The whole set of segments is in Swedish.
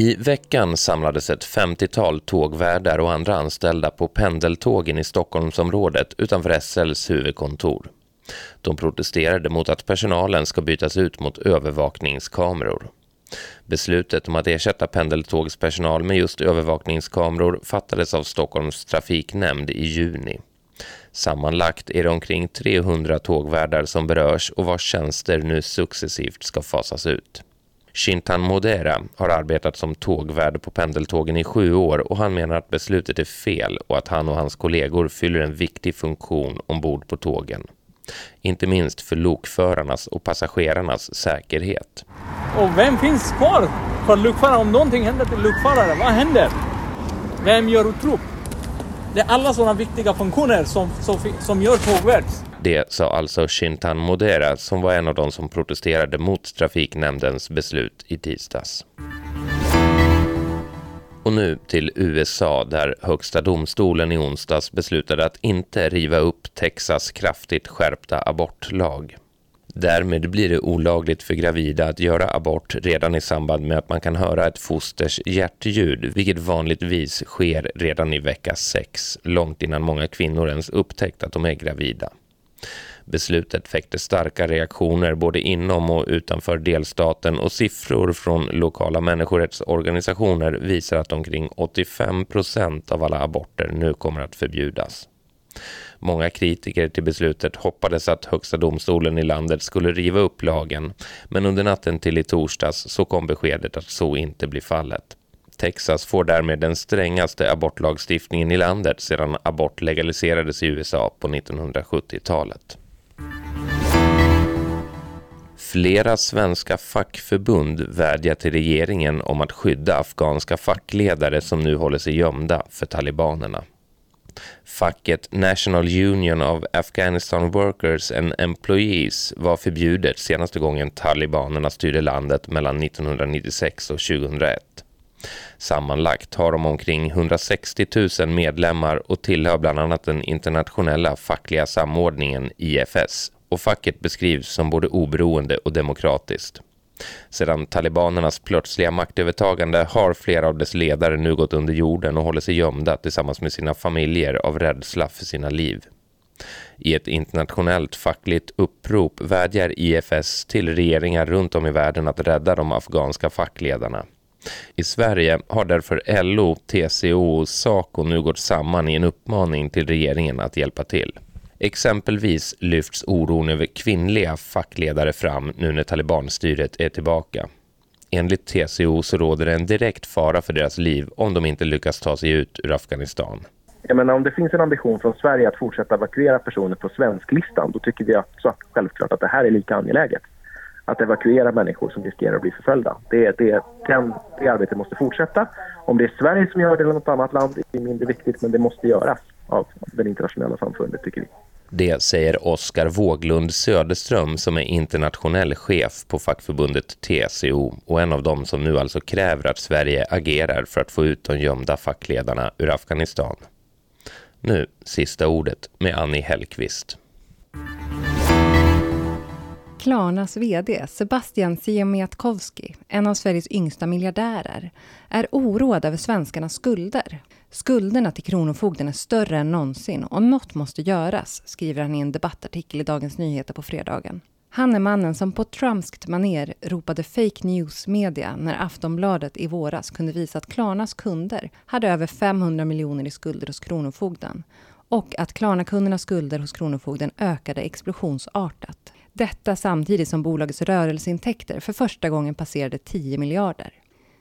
I veckan samlades ett 50-tal tågvärdar och andra anställda på pendeltågen i Stockholmsområdet utanför SLs huvudkontor. De protesterade mot att personalen ska bytas ut mot övervakningskameror. Beslutet om att ersätta pendeltågspersonal med just övervakningskameror fattades av Stockholms trafiknämnd i juni. Sammanlagt är det omkring 300 tågvärdar som berörs och vars tjänster nu successivt ska fasas ut. Shintan Modera har arbetat som tågvärd på pendeltågen i sju år och han menar att beslutet är fel och att han och hans kollegor fyller en viktig funktion ombord på tågen. Inte minst för lokförarnas och passagerarnas säkerhet. Och vem finns kvar för lokförare? Om någonting händer till lokförare, vad händer? Vem gör utrop? Det är alla sådana viktiga funktioner som, som, som gör tågvärd. Det sa alltså Shintan Modera som var en av de som protesterade mot trafiknämndens beslut i tisdags. Och nu till USA där högsta domstolen i onsdags beslutade att inte riva upp Texas kraftigt skärpta abortlag. Därmed blir det olagligt för gravida att göra abort redan i samband med att man kan höra ett fosters hjärtljud, vilket vanligtvis sker redan i vecka 6, långt innan många kvinnor ens upptäckt att de är gravida. Beslutet väckte starka reaktioner både inom och utanför delstaten och siffror från lokala människorättsorganisationer visar att omkring 85 procent av alla aborter nu kommer att förbjudas. Många kritiker till beslutet hoppades att högsta domstolen i landet skulle riva upp lagen, men under natten till i torsdags så kom beskedet att så inte blir fallet. Texas får därmed den strängaste abortlagstiftningen i landet sedan abort legaliserades i USA på 1970-talet. Flera svenska fackförbund vädjar till regeringen om att skydda afghanska fackledare som nu håller sig gömda för talibanerna. Facket National Union of Afghanistan Workers and Employees var förbjudet senaste gången talibanerna styrde landet mellan 1996 och 2001. Sammanlagt har de omkring 160 000 medlemmar och tillhör bland annat den internationella fackliga samordningen IFS och facket beskrivs som både oberoende och demokratiskt. Sedan talibanernas plötsliga maktövertagande har flera av dess ledare nu gått under jorden och håller sig gömda tillsammans med sina familjer av rädsla för sina liv. I ett internationellt fackligt upprop vädjar IFS till regeringar runt om i världen att rädda de afghanska fackledarna. I Sverige har därför LO, TCO och SACO nu gått samman i en uppmaning till regeringen att hjälpa till. Exempelvis lyfts oron över kvinnliga fackledare fram nu när talibanstyret är tillbaka. Enligt TCO så råder det en direkt fara för deras liv om de inte lyckas ta sig ut ur Afghanistan. Jag menar, om det finns en ambition från Sverige att fortsätta evakuera personer på svensklistan, då tycker vi också självklart att det här är lika angeläget. Att evakuera människor som riskerar att bli förföljda. Det, det, den, det arbetet måste fortsätta. Om det är Sverige som gör det eller något annat land är mindre viktigt, men det måste göras av det internationella samfundet tycker vi. Det säger Oskar Våglund Söderström som är internationell chef på fackförbundet TCO och en av dem som nu alltså kräver att Sverige agerar för att få ut de gömda fackledarna ur Afghanistan. Nu sista ordet med Annie Hellqvist. Klarnas VD Sebastian Siemiatkowski, en av Sveriges yngsta miljardärer, är oroad över svenskarnas skulder. Skulderna till Kronofogden är större än någonsin och något måste göras, skriver han i en debattartikel i Dagens Nyheter på fredagen. Han är mannen som på Trumpskt maner ropade fake news media när Aftonbladet i våras kunde visa att Klarnas kunder hade över 500 miljoner i skulder hos Kronofogden och att Klarna-kundernas skulder hos Kronofogden ökade explosionsartat. Detta samtidigt som bolagets rörelseintäkter för första gången passerade 10 miljarder.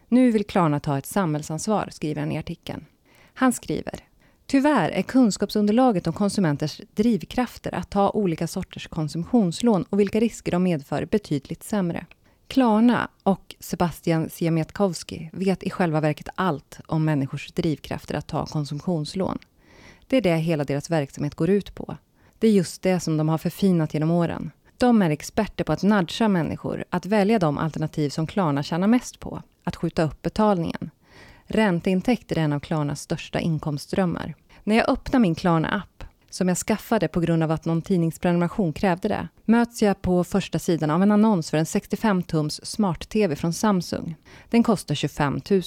Nu vill Klarna ta ett samhällsansvar, skriver han i artikeln. Han skriver Tyvärr är kunskapsunderlaget om konsumenters drivkrafter att ta olika sorters konsumtionslån och vilka risker de medför betydligt sämre. Klarna och Sebastian Siemiatkowski vet i själva verket allt om människors drivkrafter att ta konsumtionslån. Det är det hela deras verksamhet går ut på. Det är just det som de har förfinat genom åren. De är experter på att nudga människor att välja de alternativ som Klarna tjänar mest på. Att skjuta upp betalningen. Ränteintäkter är en av Klarnas största inkomstströmmar. När jag öppnar min Klarna-app, som jag skaffade på grund av att någon tidningsprenumeration krävde det, möts jag på första sidan av en annons för en 65-tums smart-tv från Samsung. Den kostar 25 000.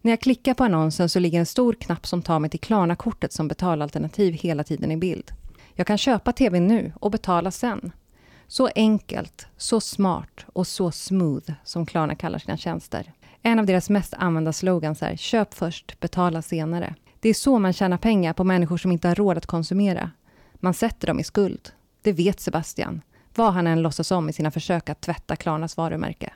När jag klickar på annonsen så ligger en stor knapp som tar mig till Klarna-kortet som betalalternativ hela tiden i bild. Jag kan köpa tvn nu och betala sen. Så enkelt, så smart och så smooth som Klarna kallar sina tjänster. En av deras mest använda slogans är “Köp först, betala senare”. Det är så man tjänar pengar på människor som inte har råd att konsumera. Man sätter dem i skuld. Det vet Sebastian, vad han än låtsas om i sina försök att tvätta Klarnas varumärke.